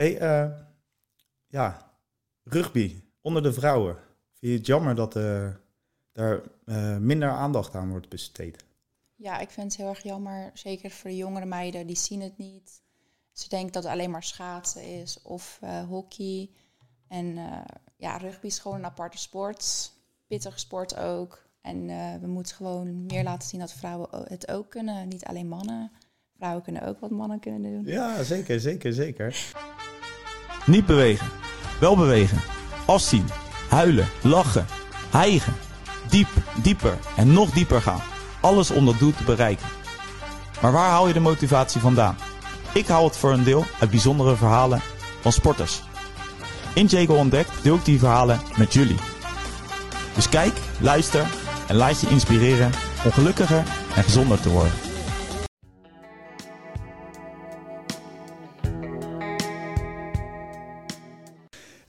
Hey, eh, ja, rugby onder de vrouwen. Vind je het jammer dat eh, daar eh, minder aandacht aan wordt besteed? Ja, ik vind het heel erg jammer. Zeker voor de jongere meiden, die zien het niet. Ze denken dat het alleen maar schaatsen is of hockey. En ja, rugby is gewoon een aparte sport. Pittige sport ook. En we moeten gewoon meer laten zien dat vrouwen het ook kunnen. Niet alleen mannen. Vrouwen kunnen ook wat mannen kunnen doen. Ja, zeker, zeker, zeker. Niet bewegen. Wel bewegen. Afzien. Huilen. Lachen. Hijgen. Diep, dieper en nog dieper gaan. Alles om dat doel te bereiken. Maar waar haal je de motivatie vandaan? Ik haal het voor een deel uit bijzondere verhalen van sporters. In Jago Ontdekt deel ik die verhalen met jullie. Dus kijk, luister en laat je inspireren om gelukkiger en gezonder te worden.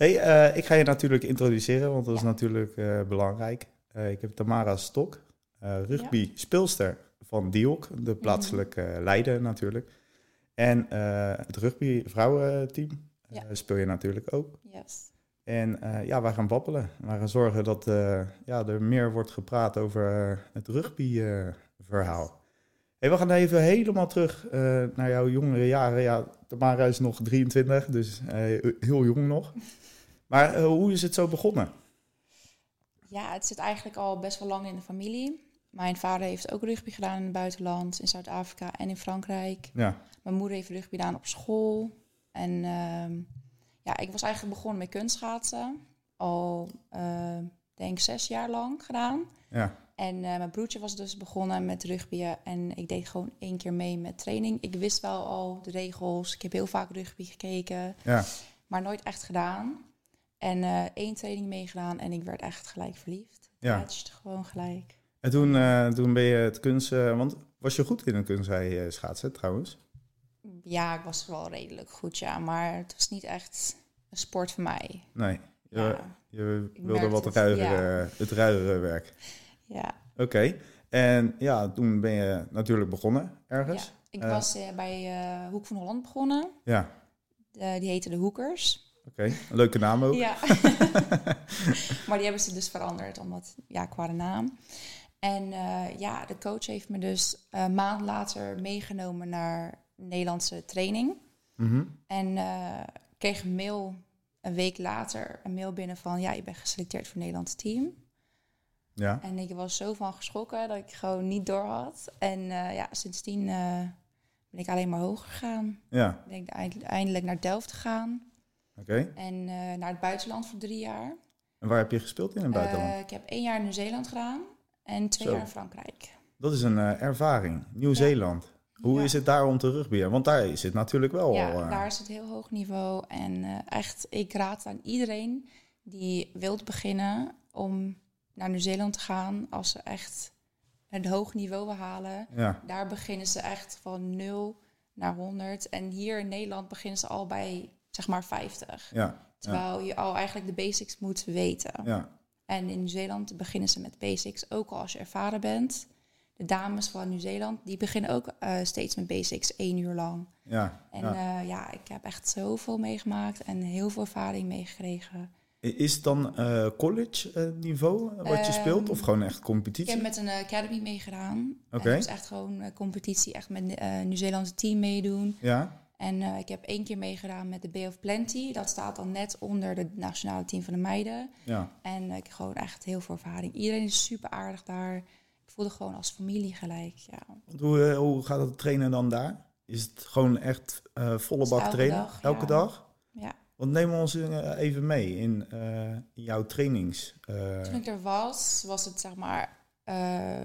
Hey, eh, ik ga je natuurlijk introduceren, want dat is natuurlijk eh, belangrijk. Eh, ik heb Tamara Stok, rugby speelster van Diok, de plaatselijke eh, Leiden natuurlijk. En het rugby vrouwenteam Ja. speel je natuurlijk ook. Yes. En ja, wij gaan babbelen. We gaan zorgen dat ja, er meer wordt gepraat over het rugby-verhaal. Hey, we gaan even helemaal terug eh, naar jouw jongere jaren. Ja, Tamara is nog 23, dus eh, heel jong nog. Maar eh, hoe is het zo begonnen? Ja, het zit eigenlijk al best wel lang in de familie. Mijn vader heeft ook rugby gedaan in het buitenland, in Zuid-Afrika en in Frankrijk. Ja, Mijn moeder heeft rugby gedaan op school. En ehm, ja, ik was eigenlijk begonnen met kunstschaatsen. Al, denk ik, zes jaar lang gedaan. ja, En eh, mijn broertje was dus begonnen met rugbyen. En ik deed gewoon één keer mee met training. Ik wist wel al de regels. Ik heb heel vaak rugby gekeken. ja. Maar nooit echt gedaan. En eh, één training meegedaan en ik werd echt gelijk verliefd. Ja. Het matchte gewoon gelijk. En toen, eh, toen ben je het kunst... eh, want was je goed in het kunstrij eh, schaatsen trouwens? Ja, ik was wel redelijk goed, ja. Maar het was niet echt een sport voor mij. Nee, je, Ja, je wilde wat het, ruigere, het ruigere werk. Ja. Oké, en ja, toen ben je natuurlijk begonnen ja. ergens. Ik Eh. was eh, bij eh, Hoek van Holland begonnen. Ja, die heette de Hoekers. oké. Leuke naam ook. Ja. maar die hebben ze dus veranderd, omdat, ja, qua de naam. En ja, de coach heeft me dus een maand later meegenomen naar Nederlandse training. Mhm. En kreeg een mail een week later, een mail binnen van... ja, je bent geselecteerd voor het Nederlandse team. Ja, En ik was zo van geschrokken dat ik gewoon niet door had. En eh, ja, sindsdien eh, ben ik alleen maar hoger gegaan. ja, Ben ik eindelijk naar Delft gegaan. oké. En eh, naar het buitenland voor drie jaar. En waar heb je gespeeld in het buitenland? Ik heb één jaar in Nieuw-Zeeland gedaan. En twee Zo. jaar in Frankrijk. Dat is een ervaring. Nieuw-Zeeland. Hoe Ja. is het daar om te rugbyen? Want daar is het natuurlijk wel... Ja, daar is het heel hoog niveau. En echt, ik raad aan iedereen die wilt beginnen om naar Nieuw-Zeeland te gaan. Als ze echt een hoog niveau willen halen. Ja, Daar beginnen ze echt van 0 naar 100. En hier in Nederland beginnen ze al bij, zeg maar, 50. ja, Terwijl je al eigenlijk de basics moet weten. ja. En in Nieuw-Zeeland beginnen ze met basics, ook al als je ervaren bent. De dames van Nieuw-Zeeland, die beginnen ook eh, steeds met basics, één uur lang. ja, En ja. ja. ja, ik heb echt zoveel meegemaakt en heel veel ervaring meegekregen. Is het dan eh, college eh, niveau wat je Ehm, speelt? Of gewoon echt Ik competitie? heb met een academy meegedaan. Oké. Het was echt gewoon competitie, echt met eh Nieuw-Zeelandse team meedoen. Ja, En eh, ik heb één keer meegedaan met de Bay of Plenty. Dat staat dan net onder het nationale team van de meiden. ja. En eh, ik heb gewoon echt heel veel ervaring. Iedereen is super aardig daar. Ik voelde gewoon als familie gelijk. Ja. Want hoe, eh, hoe gaat het trainen dan daar? Is het gewoon echt eh, volle is bak elke trainen? dag, elke ja. dag? Want neem ons eh, even mee in, eh, in jouw trainings. eh, Toen ik er was, was het zeg maar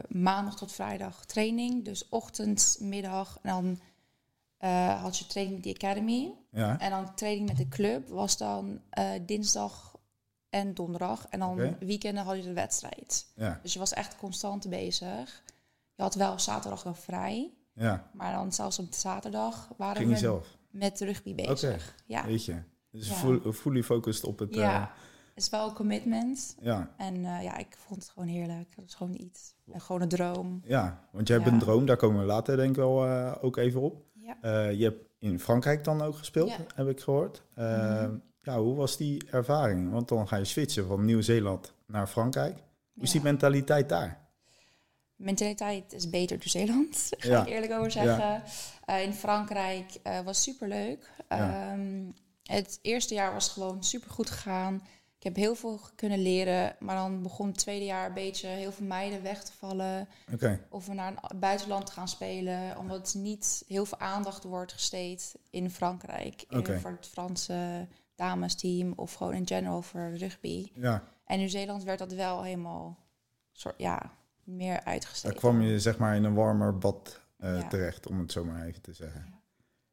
maandag tot vrijdag training. Dus ochtend, middag en dan had je training met de academy. ja, En dan training met de club was dan dinsdag en donderdag. En dan weekenden had je de wedstrijd. ja, Dus je was echt constant bezig. Je had wel zaterdag nog vrij. ja. Maar dan zelfs op zaterdag waren Ging we zelf? met rugby bezig. Ja. weet je. Dus Ja. full- fully focused op het... eh, ja, het is wel een commitment. ja, En eh, ja, ik vond het gewoon heerlijk. Het was gewoon iets. En gewoon een droom. ja, want je hebt Ja. een droom, daar komen we later denk ik wel eh, ook even op. Ja. Eh, je hebt in Frankrijk dan ook gespeeld, Ja. heb ik gehoord. Eh, Mhm. Ja, hoe was die ervaring? Want dan ga je switchen van Nieuw-Zeeland naar Frankrijk. Hoe is die mentaliteit daar? mentaliteit is beter Nieuw-Zeeland, ga Ja. ik eerlijk over zeggen. Eh, in Frankrijk eh, was superleuk. Ja. Ehm, het eerste jaar was gewoon super goed gegaan. Ik heb heel veel kunnen leren, maar dan begon het tweede jaar een beetje heel veel meiden weg te vallen. Of we naar een buitenland gaan spelen, omdat niet heel veel aandacht wordt gesteed in Frankrijk. Oké. Voor het Franse damesteam of gewoon in general voor rugby. ja. En Nieuw-Zeeland werd dat wel helemaal soort, ja, meer Daar uitgesteken. kwam je zeg maar in een warmer bad eh, Ja. terecht, om het zo maar even te zeggen.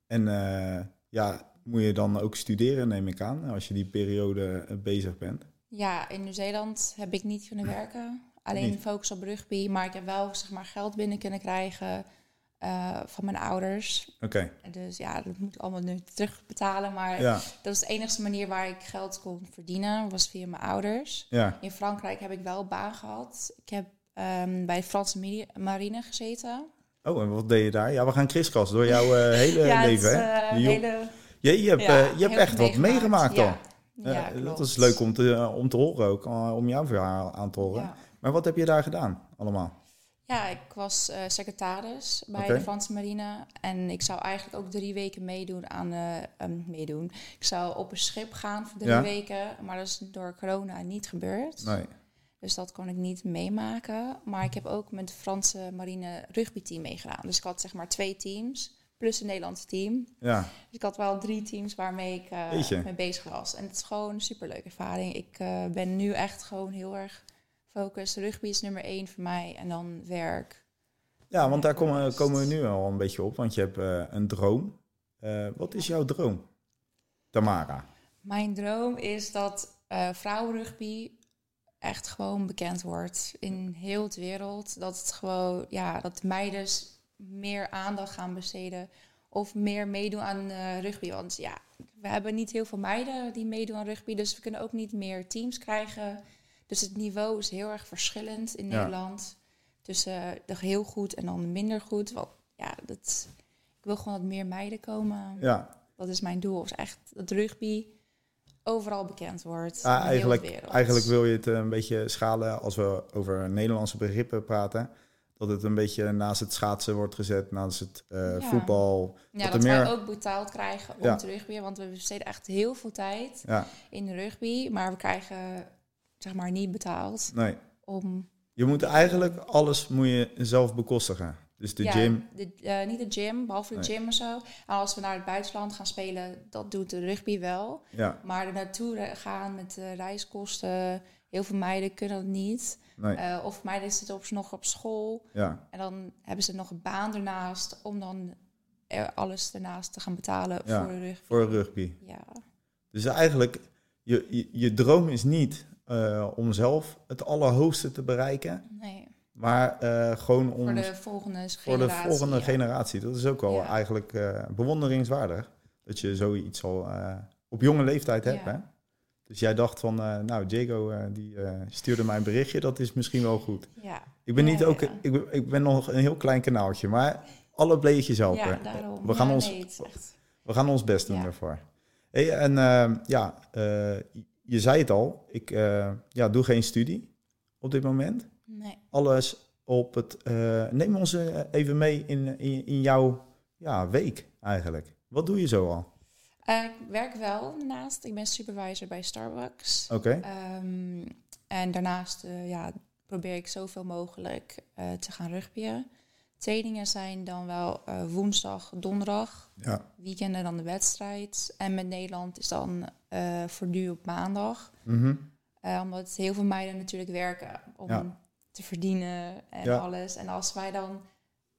En eh, ja, moet je dan ook studeren, neem ik aan, als je die periode eh, bezig bent? Ja, in Nieuw-Zeeland heb ik niet kunnen werken. Alleen Niet? focus op rugby. Maar ik heb wel zeg maar, geld binnen kunnen krijgen eh, van mijn ouders. Oké, Dus ja, dat moet ik allemaal nu terugbetalen. Maar ja, dat is de enige manier waar ik geld kon verdienen. Was via mijn ouders. ja. In Frankrijk heb ik wel baan gehad. Ik heb ehm, bij de Franse mari- marine gezeten. Oh, en wat deed je daar? Ja, we gaan kriskras door jouw eh, hele ja, het leven, hè? Die jong- hele... je, je hebt, eh, je hebt echt wat meegemaakt dan. Ja, Eh, dat is leuk om te, om te horen ook, eh, om jouw verhaal aan te horen. Maar wat heb je daar gedaan allemaal? Ja, ik was eh, secretaris bij de Franse marine. En ik zou eigenlijk ook drie weken meedoen aan... eh, ehm, meedoen. Ik zou op een schip gaan voor drie Ja. weken. Maar dat is door corona niet gebeurd. Nee. Dus dat kon ik niet meemaken. Maar ik heb ook met het Franse marine rugbyteam meegedaan. Dus ik had zeg maar twee teams. Plus een Nederlandse team. Ja, Dus ik had wel drie teams waarmee ik Jeetje. mee bezig was. En het is gewoon een superleuke ervaring. Ik eh, ben nu echt gewoon heel erg gefocust. Rugby is nummer één voor mij. En dan werk. ja want daar komen, komen we nu al een beetje op, want je hebt eh, een droom. Wat is jouw droom, Tamara? Mijn droom is dat vrouwenrugby echt gewoon bekend wordt in heel de wereld. Dat het gewoon, ja, dat meiden meer aandacht gaan besteden of meer meedoen aan eh, rugby. Want ja, we hebben niet heel veel meiden die meedoen aan rugby, dus we kunnen ook niet meer teams krijgen. Dus het niveau is heel erg verschillend in Ja. Nederland. Tussen de heel goed en dan minder goed. Want ja, dat, ik wil gewoon dat meer meiden komen. Ja, Dat is mijn doel. Is echt dat rugby overal bekend wordt. Ah, heel de eigenlijk, eigenlijk wil je het eh, een beetje schalen als we over Nederlandse begrippen praten. Dat het een beetje naast het schaatsen wordt gezet, naast het eh, Ja. voetbal. ja, dat dat er wij meer- ook betaald krijgen om Ja. te rugby. Want we besteden echt heel veel tijd Ja, in de rugby. Maar we krijgen zeg maar niet betaald nee. om... Je moet eigenlijk alles moet je zelf bekostigen. Dus de gym. de- eh, niet de gym, behalve de Nee. gym en zo. En als we naar het buitenland gaan spelen, dat doet de rugby wel. Ja, Maar er naartoe gaan met de reiskosten... Heel veel meiden kunnen dat niet. nee. Eh, of meiden zitten op, nog op school. Ja, En dan hebben ze nog een baan ernaast om dan alles ernaast te gaan betalen Ja. voor de rug. voor rugby. Ja, Dus eigenlijk, je, je, je droom is niet eh, om zelf het allerhoogste te bereiken. nee. Maar eh, gewoon om Voor de volgende voor de generatie. volgende ja. generatie. Dat is ook wel Ja. eigenlijk bewonderingswaardig. Dat je zoiets al op jonge leeftijd hebt. Ja. Hè? Dus jij dacht van, eh, nou, Diego eh, die eh, stuurde mij een berichtje. Dat is misschien wel goed. Ja, Ik ben, niet ja, ook, ja. Ik, ben, ik ben nog een heel klein kanaaltje. Maar alle bleetjes helpen. ja daarom. We gaan, Ja, ons, nee, we gaan ons best doen daarvoor. Hey, en ja, je zei het al. Ik ja, doe geen studie op dit moment. nee. alles op het. neem ons even mee in, in, in jouw ja, week eigenlijk. Wat doe je zo al? Eh, ik werk wel daarnaast. Ik ben supervisor bij Starbucks. Oké. Ehm, en daarnaast eh, ja, probeer ik zoveel mogelijk eh, te gaan rugbyen. Trainingen zijn dan wel woensdag, donderdag. Ja. Weekenden dan de wedstrijd. En met Nederland is dan voor nu op maandag. Mhm. Omdat heel veel meiden natuurlijk werken om Ja. te verdienen en Ja. alles. En als wij dan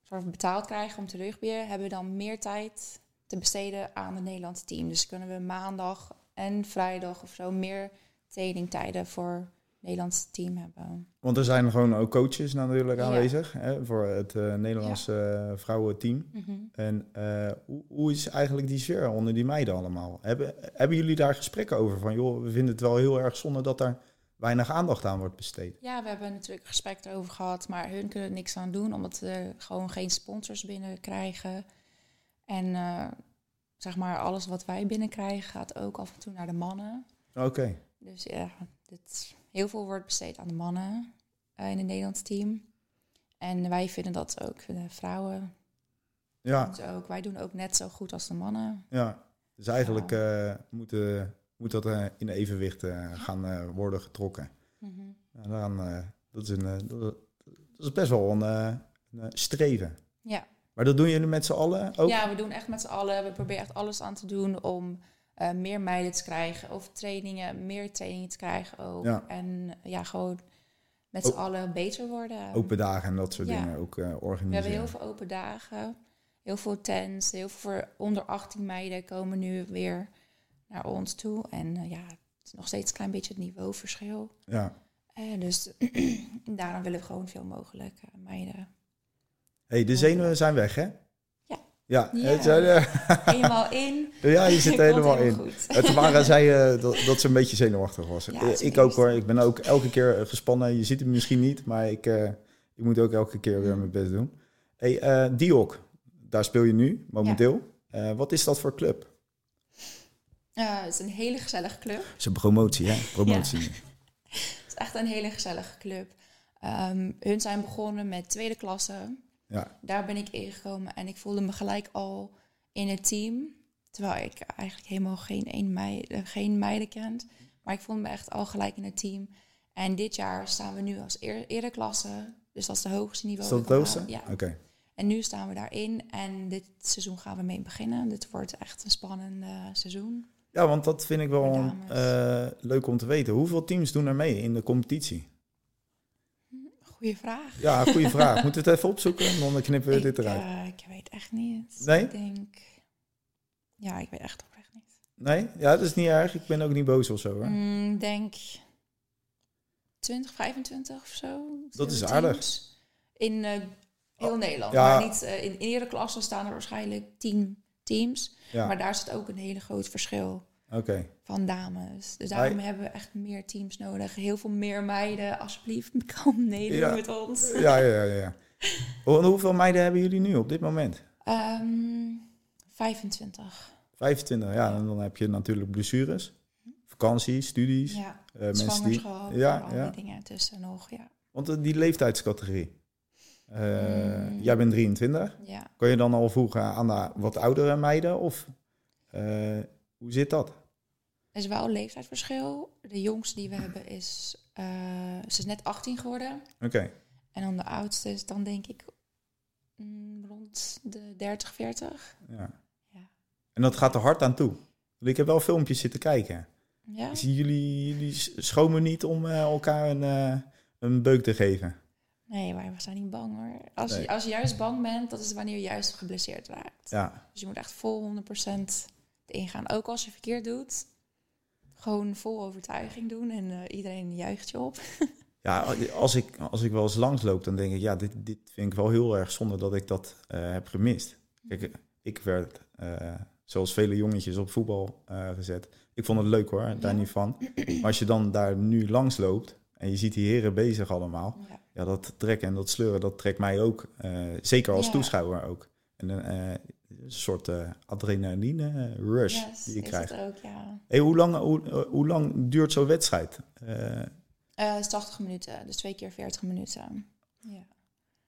soort betaald krijgen om te rugbyen, hebben we dan meer tijd te besteden aan het Nederlandse team. Dus kunnen we maandag en vrijdag of zo meer trainingtijden voor het Nederlandse team hebben. Want er zijn gewoon ook coaches natuurlijk Ja. aanwezig hè, voor het eh, Nederlandse eh, vrouwenteam. Mhm. En eh, hoe, hoe is eigenlijk die sfeer onder die meiden allemaal? Hebben, hebben jullie daar gesprekken over? Van joh, we vinden het wel heel erg zonde dat daar weinig aandacht aan wordt besteed. Ja, we hebben natuurlijk gesprek erover gehad, maar hun kunnen er niks aan doen omdat we gewoon geen sponsors binnen krijgen. En eh, zeg maar, alles wat wij binnenkrijgen gaat ook af en toe naar de mannen. Oké. Dus ja, dit, heel veel wordt besteed aan de mannen eh, in het Nederlands team. En wij vinden dat ook de vrouwen. Ja, ook, wij doen ook net zo goed als de mannen. ja. Dus eigenlijk eh, moet, eh, moet dat eh, in evenwicht eh, gaan eh, worden getrokken. Dan, eh, dat, is een, eh, dat, is best wel een, eh, een eh, streven. Ja. Maar dat doen jullie met z'n allen ook? ja, we doen echt met z'n allen. We proberen echt alles aan te doen om eh, meer meiden te krijgen. Of trainingen, meer trainingen te krijgen ook. Ja. En eh, ja, gewoon met z'n allen beter worden. Open dagen en dat soort Ja. dingen ook eh, We hebben organiseren. heel veel open dagen. Heel veel tents. Heel veel voor onder 18 meiden komen nu weer naar ons toe. En ja, het is nog steeds een klein beetje het niveauverschil. Ja. Dus daarom willen we gewoon veel mogelijk meiden. Hey, de zenuwen zijn weg, hè? Ja. Ja, Ja. het Helemaal in. ja je zit helemaal in. Eh, Tamara zei eh, dat, dat ze een beetje zenuwachtig was. Ja, Eh, het ik ook hoor. Ik ben ook elke keer eh, gespannen. Je ziet het misschien niet, maar ik, ik moet ook elke keer weer mijn best doen. Hey, eh Diok, daar speel je nu momenteel. Wat is dat voor club? Het is een hele gezellige club. Het is een promotie, hè? Promotie. Het is echt een hele gezellige club. Ehm, hun zijn begonnen met tweede klasse. Ja. Daar ben ik ingekomen en ik voelde me gelijk al in het team. Terwijl ik eigenlijk helemaal geen, één meid, eh, geen meiden kent. Maar ik voelde me echt al gelijk in het team. En dit jaar staan we nu als eer, eerder klasse. Dus dat is de hoogste Is niveau. dat hoogste? halen. Ja. Oké. En nu staan we daarin. En dit seizoen gaan we mee beginnen. Dit wordt echt een spannend seizoen. Ja, want dat vind ik wel eh, leuk om te weten. Hoeveel teams doen er mee in de competitie? Goeie vraag. Ja, goede vraag. Moeten we het even opzoeken? en Dan knippen we ik, dit eruit. eh, ik weet echt niet. Nee? Ik denk... Ja, ik weet echt oprecht niet. Nee? Ja, dat is niet erg. Ik ben ook niet boos of zo. Hoor. Mm, denk 20, 25 of zo. Dat is aardig. In eh, heel Nederland. ja. Maar niet, eh, in, in iedere klasse staan er waarschijnlijk 10 teams. Ja, Maar daar zit ook een hele groot verschil oké. van dames. Dus daarom hebben we echt meer teams nodig. Heel veel meer meiden. Alsjeblieft, kom meedoen Ja. met ons. Ja, ja, ja. ja. Hoe- hoeveel meiden hebben jullie nu op dit moment? Ehm, 25. 25, ja. En dan heb je natuurlijk blessures, vakantie, studies. Ja, eh, mensen die... zwangerschap. Ja, al die ja. dingen tussen nog. Ja. Want eh, die leeftijdscategorie. Eh, Mm. Jij bent 23. ja. Kan je dan al voegen aan de wat oudere meiden? Of hoe zit dat? Is wel een leeftijdsverschil. De jongste die we hebben is, eh, ze is net 18 geworden. Oké. En dan de oudste is dan denk ik mm, rond de 30, 40. Ja. Ja. En dat gaat er hard aan toe. Ik heb wel filmpjes zitten kijken. Ja? Zien jullie, jullie schomen niet om eh, elkaar een, eh, een beuk te geven? Nee, wij zijn niet bang hoor. Als, Nee. je, als je juist bang bent, dat is wanneer je juist geblesseerd raakt. Ja. Dus je moet echt vol 100% erin gaan. Ook als je verkeerd doet. Gewoon vol overtuiging doen en eh, iedereen juicht je op. Ja, als ik, als ik wel eens langsloop, dan denk ik, ja, dit, dit vind ik wel heel erg zonde dat ik dat eh, heb gemist. Kijk, ik werd, eh, zoals vele jongetjes, op voetbal eh, gezet. Ik vond het leuk hoor, daar Ja. niet van. Maar als je dan daar nu langs loopt en je ziet die heren bezig allemaal, Ja. ja, dat trekken en dat sleuren, dat trekt mij ook. eh, zeker als Ja. toeschouwer ook. En eh, een soort eh, adrenaline rush Yes, die je krijgt. ook, ja. Hey, hoe, lang, hoe, eh, hoe lang duurt zo'n wedstrijd? Eh, Eh, het is 80 minuten, dus twee keer 40 minuten. Ja.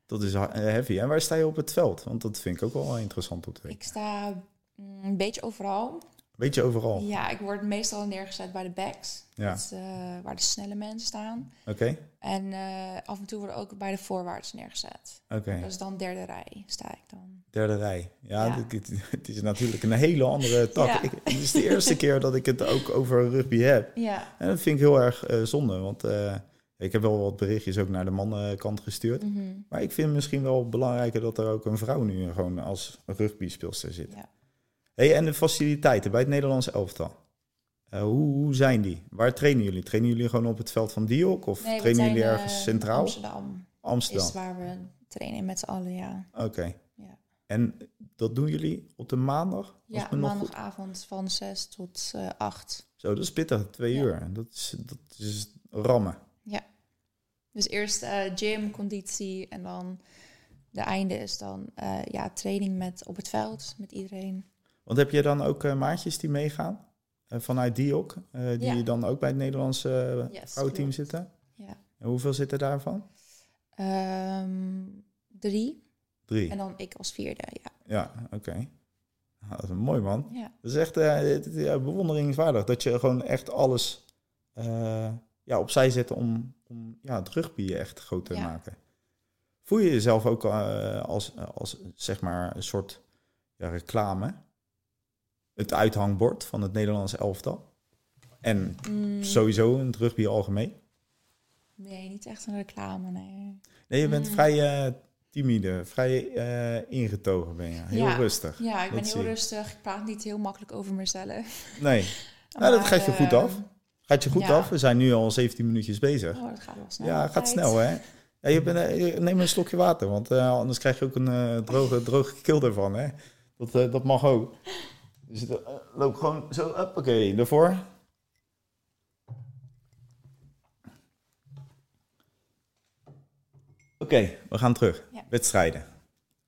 Dat is eh, heavy. En waar sta je op het veld? Want dat vind ik ook wel interessant om te weten. Ik sta mm, een beetje overal. Weet je overal? Ja, ik word meestal neergezet bij de backs. Ja. Dat is, eh, waar de snelle mensen staan. Oké, En eh, af en toe worden ook bij de voorwaarts neergezet. oké. Dat is dan derde rij, sta ik dan. Derde rij. Ja, Ja. Het, is natuurlijk een hele andere tak. Ja. Ik, het is de eerste keer dat ik het ook over rugby heb. Ja. En dat vind ik heel erg eh, zonde. Want ik heb wel wat berichtjes ook naar de mannenkant gestuurd. Mhm. Maar ik vind het misschien wel belangrijker dat er ook een vrouw nu gewoon als rugbyspeelster zit. Ja. Hey, en de faciliteiten bij het Nederlands elftal. Eh, hoe, hoe zijn die? Waar trainen jullie? Trainen jullie gewoon op het veld van Diok? Of Nee, trainen jullie ergens eh, centraal? Amsterdam Amsterdam. is waar we trainen met z'n allen, ja. Oké. Ja. En dat doen jullie op de maandag? Ja, maandagavond van 6 tot eh 8. Zo, dat is pittig. Twee Ja. uur. Dat is, dat is rammen. Dus eerst eh, gym, conditie en dan de einde is dan eh, ja, training met op het veld met iedereen. Want heb je dan ook eh, maatjes die meegaan eh, vanuit DIOC, eh, die Ja. dan ook bij het Nederlandse uh, Yes, vrouwenteam zitten? Ja. En hoeveel zitten daarvan? Ehm, drie. Drie. En dan ik als vierde, ja. Ja, oké. Nou, dat is een mooi man. ja. Dat is echt eh, ja, bewonderingswaardig dat je gewoon echt alles eh, ja, opzij zet om, om ja, het rugby echt groot te Ja. maken. Voel je jezelf ook eh, als, als zeg maar een soort ja, reclame? Het uithangbord van het Nederlandse elftal? En Mm, sowieso in het rugby algemeen? Nee, niet echt een reclame, nee. Nee, je bent Mm. vrij eh, timide, vrij eh, ingetogen ben je. Heel Ja. rustig. Ja, ik ben heel ik. rustig. Ik praat niet heel makkelijk over mezelf. Nee, Nou, dat gaat je goed ehm, af. gaat je goed Ja. af. We zijn nu al 17 minuutjes bezig. Oh, dat gaat wel snel. Ja, het gaat snel, hè? Ja, je bent, eh, neem een slokje water, want anders krijg je ook een droge, droge keel ervan, hè? Dat, dat mag ook. Dus het, eh, loop gewoon zo, oké, ervoor. Oké, we gaan terug. Ja. Wedstrijden.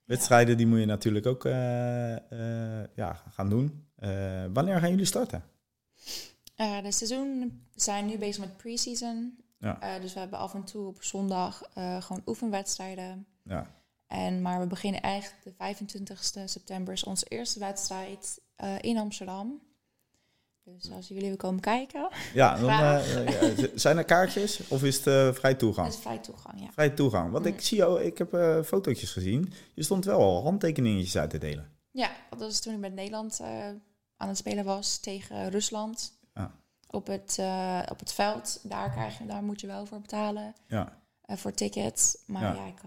Wedstrijden die moet je natuurlijk ook eh, eh, ja, gaan doen. Wanneer gaan jullie starten? De seizoen zijn nu bezig met pre-season. Ja. Dus we hebben af en toe op zondag gewoon oefenwedstrijden. Ja, En, maar we beginnen echt de 25 september is onze eerste wedstrijd eh, in Amsterdam. Dus als jullie willen komen kijken, ja, dan, eh, ja, zijn er kaartjes of is het eh, vrij toegang? het is vrij toegang, ja. Vrij toegang. Want Mm. ik zie jou, ik heb eh fotootjes gezien. Je stond wel al handtekeningetjes uit te delen. Ja, dat was toen ik met Nederland aan het spelen was tegen Rusland. Ja. Op, het, op het veld, daar, krijg je, daar moet je wel voor betalen. Ja. voor tickets. Maar Ja. ik,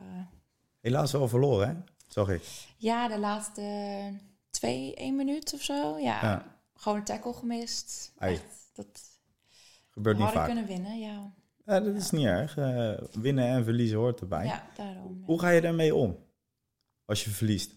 Helaas wel verloren, hè? Zag ik. ja de laatste twee, één minuut of zo. Ja, Ja. gewoon een tackle gemist. Echt, dat Gebeurt niet hadden vaak. kunnen winnen, ja. Ja, dat is niet erg. Eh, winnen en verliezen hoort erbij. Ja, daarom. Hoe ga je daarmee om? Als je verliest.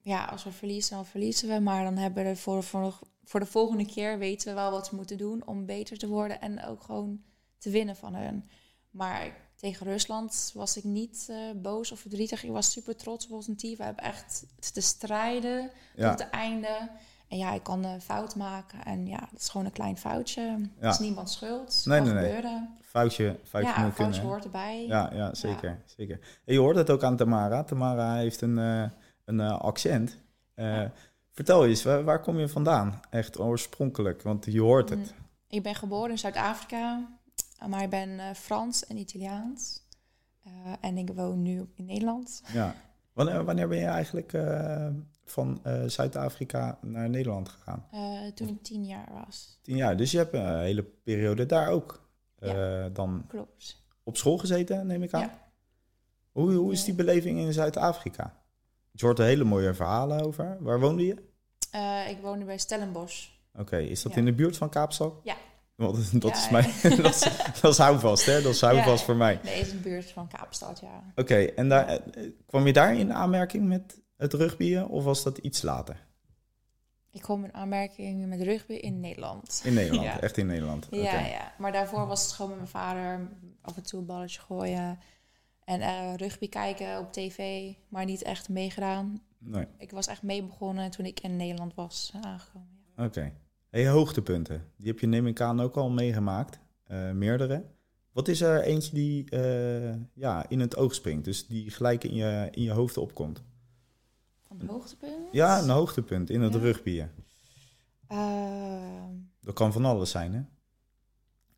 Ja, als we verliezen, dan verliezen we. Maar dan hebben we voor, voor, voor de volgende keer weten we wel wat we moeten doen om beter te worden en ook gewoon te winnen van hun. Maar tegen Rusland was ik niet eh, boos of verdrietig. Ik was super trots op ons team. We hebben echt te strijden Ja, tot het einde. En ja, ik kan een fout maken. En ja, dat is gewoon een klein foutje. Het is niemands schuld. Nee, nee, nee. gebeuren. foutje, foutje Ja, moet foutje hoort erbij. Ja, ja, zeker. zeker. En je hoort het ook aan Tamara. Tamara heeft een, eh, een eh, accent. Eh, Vertel eens, waar, waar kom je vandaan? Echt oorspronkelijk, want je hoort het. Mm. Ik ben geboren in Zuid-Afrika, maar ik ben eh, Frans en Italiaans. Eh, en ik woon nu in Nederland. Ja. Wanneer, wanneer ben je eigenlijk eh, van eh, Zuid-Afrika naar Nederland gegaan? eh, toen ik tien jaar was. Tien jaar. Dus je hebt een hele periode daar ook eh, dan Klopt. op school gezeten, neem ik aan. Ja. Hoe, hoe is die beleving in Zuid-Afrika? Je hoort er hele mooie verhalen over. Waar woonde je? Eh, ik woonde bij Stellenbosch. Oké, is dat Ja. in de buurt van Kaapstad? Ja. Want dat Ja, is ja. mij, dat, is, dat is houvast, hè? Dat is houvast Ja. voor mij. Nee, is een buurt van Kaapstad, ja. Oké, en daar, eh, kwam je daar in aanmerking met het rugbyen of was dat iets later? Ik kom in aanmerking met rugby in Nederland. In Nederland, echt in Nederland. Ja, ja, maar daarvoor was het gewoon met mijn vader af en toe een balletje gooien. En eh, rugby kijken op tv, maar niet echt meegedaan. Nee, Ik was echt mee begonnen toen ik in Nederland was aangekomen. ja. oké. Hey, hoogtepunten. Die heb je neem ik aan ook al meegemaakt. eh, meerdere. Wat is er eentje die eh, ja, in het oog springt? Dus die gelijk in je, in je hoofd opkomt? Van het hoogtepunt? Ja, een hoogtepunt in het Ja. rugbyen. Ehm, Dat kan van alles zijn, hè?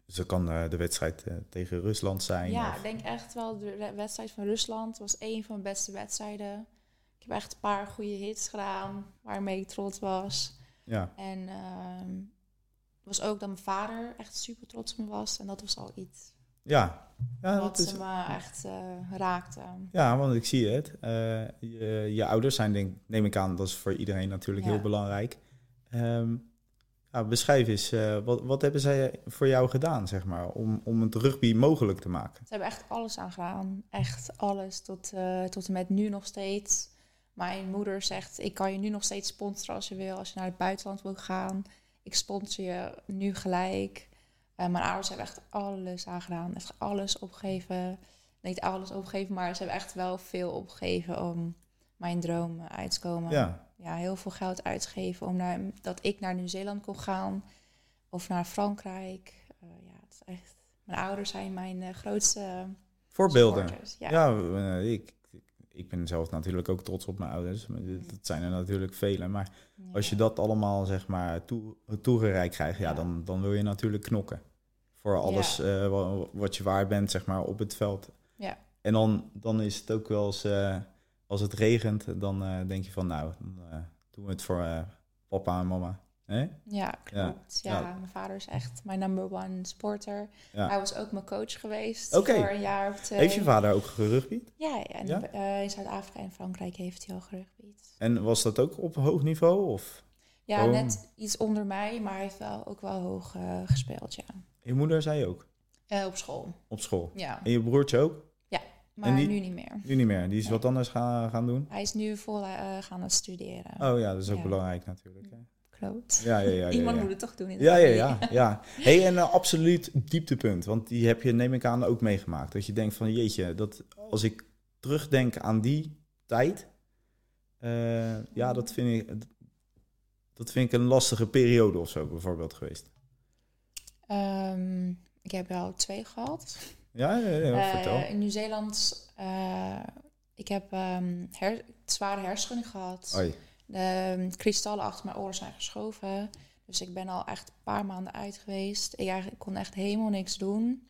Dus dat kan eh, de wedstrijd tegen Rusland zijn. ja, of- ik denk echt wel de we- wedstrijd van Rusland was een van mijn beste wedstrijden. Ik heb echt een paar goede hits gedaan waarmee ik trots was. Ja. En ehm, het was ook dat mijn vader echt super trots op me was. En dat was al iets Ja. Ja, wat dat is, me echt eh, raakte. ja, want ik zie het. Eh, je, je ouders zijn, denk, neem ik aan, dat is voor iedereen natuurlijk Ja. heel belangrijk. Ja, beschrijf eens, eh, wat, wat hebben zij voor jou gedaan, zeg maar, om, om het rugby mogelijk te maken? Ze hebben echt alles aan gedaan. Echt alles. Tot, tot en met nu nog steeds. Mijn moeder zegt, ik kan je nu nog steeds sponsoren als je wil. Als je naar het buitenland wil gaan. Ik sponsor je nu gelijk. Eh, mijn ouders hebben echt alles aan gedaan. Echt alles opgegeven. Niet alles opgegeven, maar ze hebben echt wel veel opgegeven om mijn droom uit te komen. Ja, ja, heel veel geld uitgegeven om naar, dat ik naar Nieuw-Zeeland kon gaan of naar Frankrijk. Eh, ja, het is echt, mijn ouders zijn mijn eh, grootste Voorbeelden. supporters. Ja, Ja. ik, ik ben zelf natuurlijk ook trots op mijn ouders. Dat zijn er natuurlijk vele. Maar als je dat allemaal zeg maar toe, toegereikt krijgt, ja, Ja. Dan, dan wil je natuurlijk knokken. Voor alles eh, wa- wat je waar bent, zeg maar, op het veld. Ja. En dan, dan is het ook wel eens, eh, als het regent, dan eh, denk je van, nou, dan doen we het voor papa en mama. Ja, klopt. Ja, Ja. mijn vader is echt mijn number one sporter. Ja. Hij was ook mijn coach geweest voor een jaar of twee. Heeft je vader ook gerugbied? Ja, ja, en Ja? eh, in Zuid-Afrika en Frankrijk heeft hij al gerugbied. En was dat ook op hoog niveau? Of Ja, Oh. net iets onder mij, maar hij heeft wel ook wel hoog eh, gespeeld, ja. je moeder zei ook, Eh, op school, op school. ja. En je broertje ook? Maar die- nu niet meer. Nu niet meer. Die is Nee. wat anders gaan, gaan doen? Hij is nu vol gaan studeren. Oh ja, dat is ook Ja. belangrijk natuurlijk. hè. Ja, ja, ja. Iemand moet het toch doen in Ja, ja, ja, ja. Hey, en een absoluut dieptepunt, want die heb je, neem ik aan, ook meegemaakt. Dat je denkt van, jeetje, dat als ik terugdenk aan die tijd, eh, ja, dat vind ik, dat vind ik een lastige periode of zo, bijvoorbeeld geweest. Ehm, ik heb wel twee gehad. Ja, ja, ja, Eh, vertel. in Nieuw-Zeeland, eh, ik heb ehm, her- zware hersenschudding gehad. Oei. De ehm, kristallen achter mijn oren zijn geschoven. Dus ik ben al echt een paar maanden uit geweest. Ik, kon echt helemaal niks doen.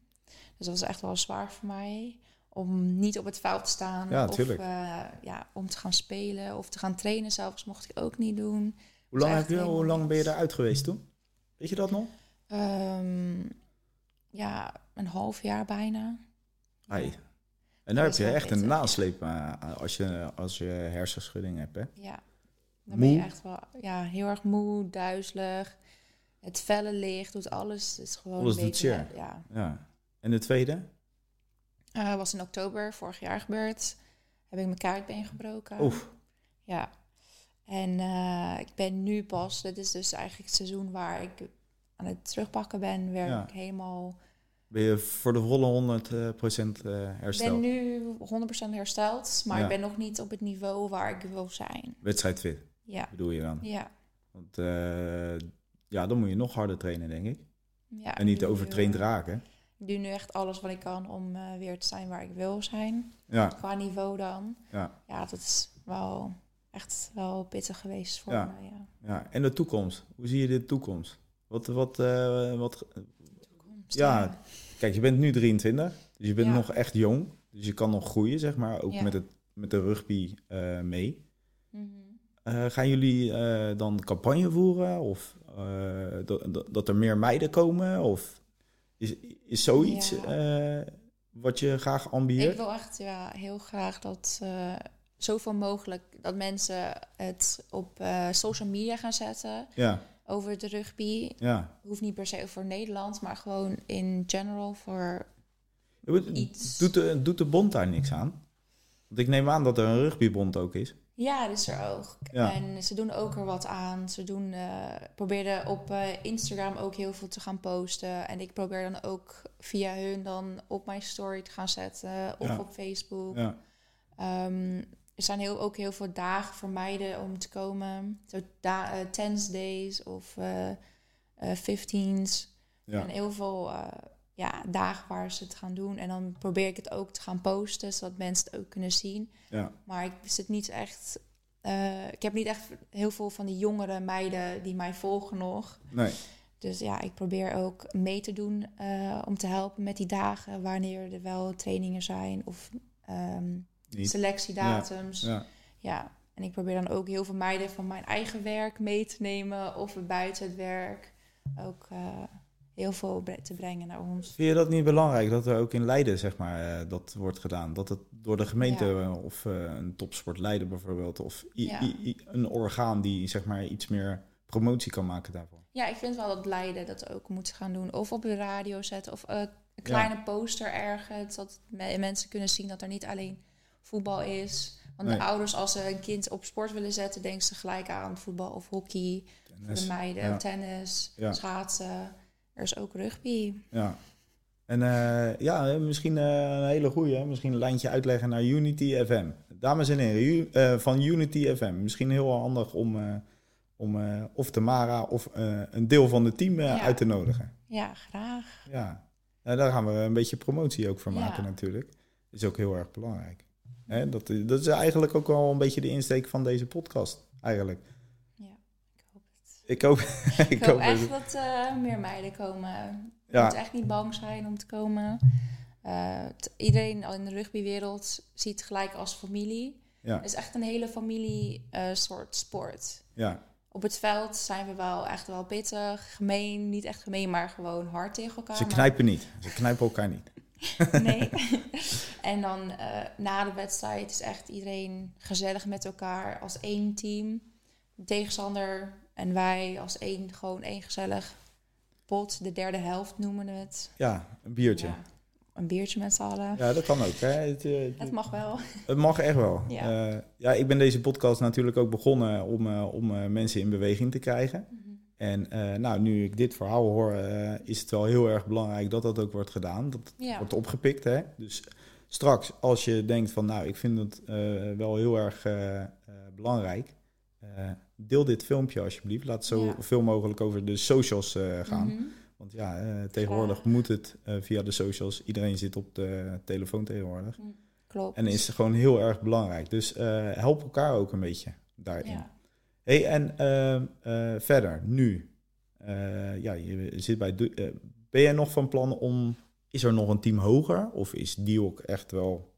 Dus dat was echt wel zwaar voor mij. Om niet op het veld te staan. Ja, of eh, ja, om te gaan spelen of te gaan trainen zelfs mocht ik ook niet doen. Hoe lang, echt heb je, hoe lang ben je eruit geweest toen? Weet je dat nog? Ehm, ja, een half jaar bijna. Ai. En daar heb je echt een nasleep eh, als, je, als je hersenschudding hebt, hè? Ja, dan ben je Moe? echt wel ja, heel erg moe, duizelig. Het felle licht doet alles. Is gewoon Alles een beetje. Ja. Ja. En de tweede? Eh, was in oktober vorig jaar gebeurd. Heb ik mijn kaartbeen gebroken. Oef. Ja. En eh, ik ben nu pas, dit is dus eigenlijk het seizoen waar ik aan het terugpakken ben, weer Ja. ik helemaal... Ben je voor de volle 100% eh Ik hersteld? ben nu 100% hersteld, maar Ja. ik ben nog niet op het niveau waar ik wil zijn. Wedstrijdfit, Ja, bedoel je dan? ja. Want eh, ja, dan moet je nog harder trainen, denk ik. ja En niet overtraind eh, raken. Ik doe nu echt alles wat ik kan om eh, weer te zijn waar ik wil zijn. Ja, Qua niveau dan. ja, Ja, dat is wel echt wel pittig geweest voor Ja. me. Ja. ja. En de toekomst. Hoe zie je de toekomst? Wat, wat, wat, Toekomst, Ja. kijk, je bent nu 23, dus je bent nog echt jong. Dus je kan nog groeien, zeg maar, ook met, het, met de rugby mee. Eh, gaan jullie eh, dan campagne voeren? Of eh, dat, dat, er meer meiden komen? Of is, is zoiets Ja. wat je graag ambieert? Ik wil echt ja, heel graag dat zoveel mogelijk dat mensen het op social media gaan zetten Ja, over de rugby. ja. Hoeft niet per se voor Nederland, maar gewoon in general voor iets. Doet de, doet de bond daar niks aan? Want ik neem aan dat er een rugbybond ook is. Ja, dat is er ook. Ja. En ze doen ook er wat aan. Ze doen, eh, probeerden op eh, Instagram ook heel veel te gaan posten. En ik probeer dan ook via hun dan op mijn story te gaan zetten. Of Ja. op Facebook. Ja, Ehm, er zijn heel, ook heel veel dagen voor meiden om te komen. Zo da- eh, tens days of eh eh, 15's. ja. En heel veel ja, dagen waar ze het gaan doen. En dan probeer ik het ook te gaan posten, zodat mensen het ook kunnen zien. ja. Maar ik zit niet echt. eh, ik heb niet echt heel veel van die jongere meiden die mij volgen nog. Nee, Dus ja, ik probeer ook mee te doen eh, om te helpen met die dagen wanneer er wel trainingen zijn of niet. selectiedatums. Ja. Ja, en ik probeer dan ook heel veel meiden van mijn eigen werk mee te nemen of buiten het werk ook eh, heel veel te brengen naar ons. Vind je dat niet belangrijk dat er ook in Leiden, zeg maar, eh, dat wordt gedaan? Dat het door de gemeente Ja. eh, of eh, een topsport Leiden bijvoorbeeld, of Ja. een orgaan die zeg maar iets meer promotie kan maken daarvoor. Ja, ik vind wel dat Leiden dat ook moet gaan doen. Of op de radio zetten of een kleine poster ergens. Dat me- mensen kunnen zien dat er niet alleen voetbal is. Want Nee. de ouders, als ze een kind op sport willen zetten, denken ze gelijk aan voetbal of hockey. Voor Tennis. de meiden, tennis, schaatsen. Er is ook rugby. Ja. En eh, ja, misschien eh, een hele goeie. hè. Misschien een lijntje uitleggen naar Unity FM. dames en heren U- eh, van Unity FM. Misschien heel handig om, eh, om of Tamara of een deel van het team Ja. uit te nodigen. Ja, graag. Ja, Nou, daar gaan we een beetje promotie ook voor Ja. maken natuurlijk. is ook heel erg belangrijk. Hè, dat, dat is eigenlijk ook wel een beetje de insteek van deze podcast, eigenlijk. Ja, ik hoop het. Ik hoop, ik Ik hoop echt dat eh, meer meiden komen. Je Ja. moet echt niet bang zijn om te komen. Eh, iedereen in de rugbywereld ziet gelijk als familie. Ja. Het is echt een hele familie eh, soort sport. Ja, Op het veld zijn we wel echt wel pittig, gemeen. Niet echt gemeen, maar gewoon hard tegen elkaar. ze knijpen niet. Ze knijpen elkaar niet. Nee. en dan na de wedstrijd is echt iedereen gezellig met elkaar als één team. De tegenstander en wij als één, gewoon één gezellig pot. De derde helft noemen we het. Ja, een biertje. Ja, een biertje met z'n allen. Ja, dat kan ook. Hè. Het, eh, Het mag wel. Het mag echt wel. Ja. Ja. ja, ik ben deze podcast natuurlijk ook begonnen om, eh, om eh, mensen in beweging te krijgen. En eh, nou, nu ik dit verhaal hoor, eh, is het wel heel erg belangrijk dat dat ook wordt gedaan. Dat Ja. wordt opgepikt. Hè? Dus straks, als je denkt van, nou, ik vind het eh, wel heel erg eh, eh, belangrijk. Deel dit filmpje alsjeblieft. Laat zo Ja. veel mogelijk over de socials eh, gaan. Mhm. Want ja, eh, tegenwoordig moet het eh, via de socials. Iedereen zit op de telefoon tegenwoordig. Klopt. En is gewoon heel erg belangrijk. Dus help elkaar ook een beetje daarin. ja. Hey, en ehm, eh, verder, nu. Ja, je zit bij. de- ben jij nog van plan om. Is er nog een team hoger? Of is die ook echt wel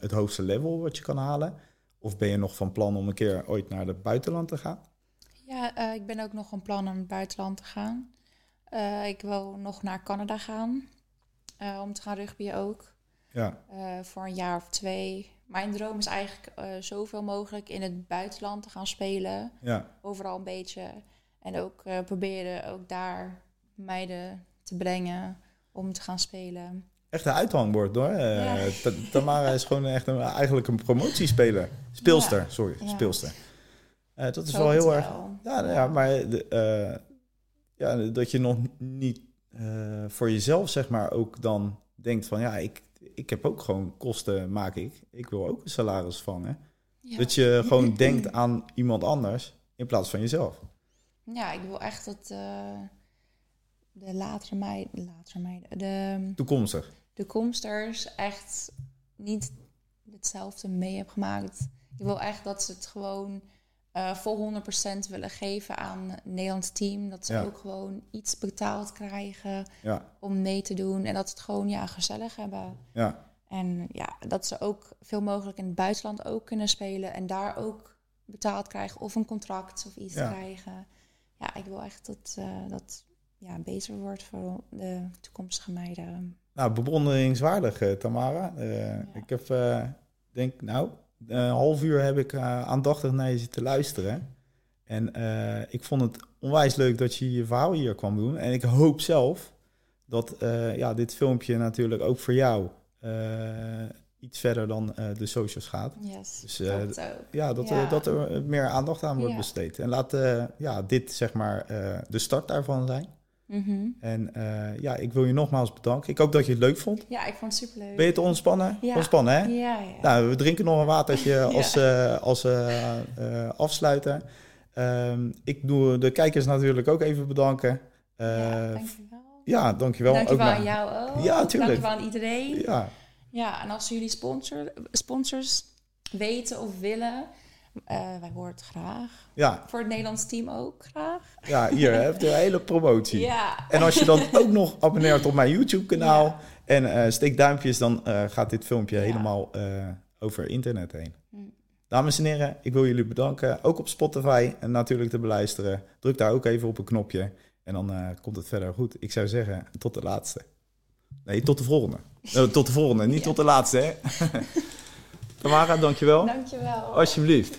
het hoogste level wat je kan halen? Of ben je nog van plan om een keer ooit naar het buitenland te gaan? Ja, eh, ik ben ook nog van plan om het buitenland te gaan. Eh, ik wil nog naar Canada gaan. eh, om te gaan rugbyen ook. Ja, voor een jaar of twee. Mijn droom is eigenlijk zoveel mogelijk in het buitenland te gaan spelen. ja, Overal een beetje. En ook proberen ook daar meiden te brengen om te gaan spelen. Echt een uithangbord hoor. Eh, Ja. Ta- Tamara is gewoon echt een, eigenlijk een promotiespeler. Speelster, Ja. sorry, Ja. speelster. Eh, dat is Zo wel heel erg. Ja, nou ja maar de, eh, ja, dat je nog niet voor jezelf, zeg maar, ook dan denkt van ja, ik, ik heb ook gewoon kosten, maak ik. Ik wil ook een salaris vangen. Ja. Dat je gewoon denkt aan iemand anders in plaats van jezelf. ja, ik wil echt dat de latere meiden, latere meiden, de, Toekomstig. De komsters echt niet hetzelfde mee heb gemaakt. Ik wil echt dat ze het gewoon eh vol 100% willen geven aan het Nederlands team. Dat ze Ja. ook gewoon iets betaald krijgen Ja, om mee te doen. En dat ze het gewoon ja, gezellig hebben. ja, En ja, dat ze ook veel mogelijk in het buitenland ook kunnen spelen. En daar ook betaald krijgen of een contract of iets krijgen. Ja, ik wil echt dat dat dat ja, beter wordt voor de toekomstige meiden. Nou, bewonderingswaardig, eh, Tamara. Eh, Ik heb, eh, denk, nou, een half uur heb ik aandachtig naar je zitten luisteren. En ik vond het onwijs leuk dat je je verhaal hier kwam doen. En ik hoop zelf dat ja, dit filmpje natuurlijk ook voor jou iets verder dan de socials gaat. Yes, Dus, dat. Ja, dat, Ja. Er, dat er meer aandacht aan wordt Ja. besteed. En laat ja, dit zeg maar de start daarvan zijn. Mhm. En eh, ja, ik wil je nogmaals bedanken. Ik hoop dat je het leuk vond. Ja, ik vond het superleuk. Ben je te ontspannen? Ja. Ontspannen, hè? Ja, ja. Nou, we drinken nog een watertje als, eh, als eh, eh, afsluiter. Ehm, ik doe de kijkers natuurlijk ook even bedanken. Ja, dankjewel. ja, dankjewel. Dankjewel ook aan naar- jou ook. Ja, tuurlijk. Dankjewel aan iedereen. Ja, Ja, en als jullie sponsor, sponsors weten of willen, eh, wij horen het graag. ja, Voor het Nederlands team ook graag. ja, hier heb je een hele promotie. Ja. En als je dan ook nog abonneert op mijn YouTube-kanaal en eh, steek duimpjes, dan eh, gaat dit filmpje Ja. helemaal over internet heen. Hm. Dames en heren, ik wil jullie bedanken. Ook op Spotify en natuurlijk te beluisteren. Druk daar ook even op een knopje en dan komt het verder goed. Ik zou zeggen, tot de laatste. Nee, tot de volgende. Tot de volgende, niet tot de laatste, hè? Tamara, dankjewel. Dankjewel. Alsjeblieft.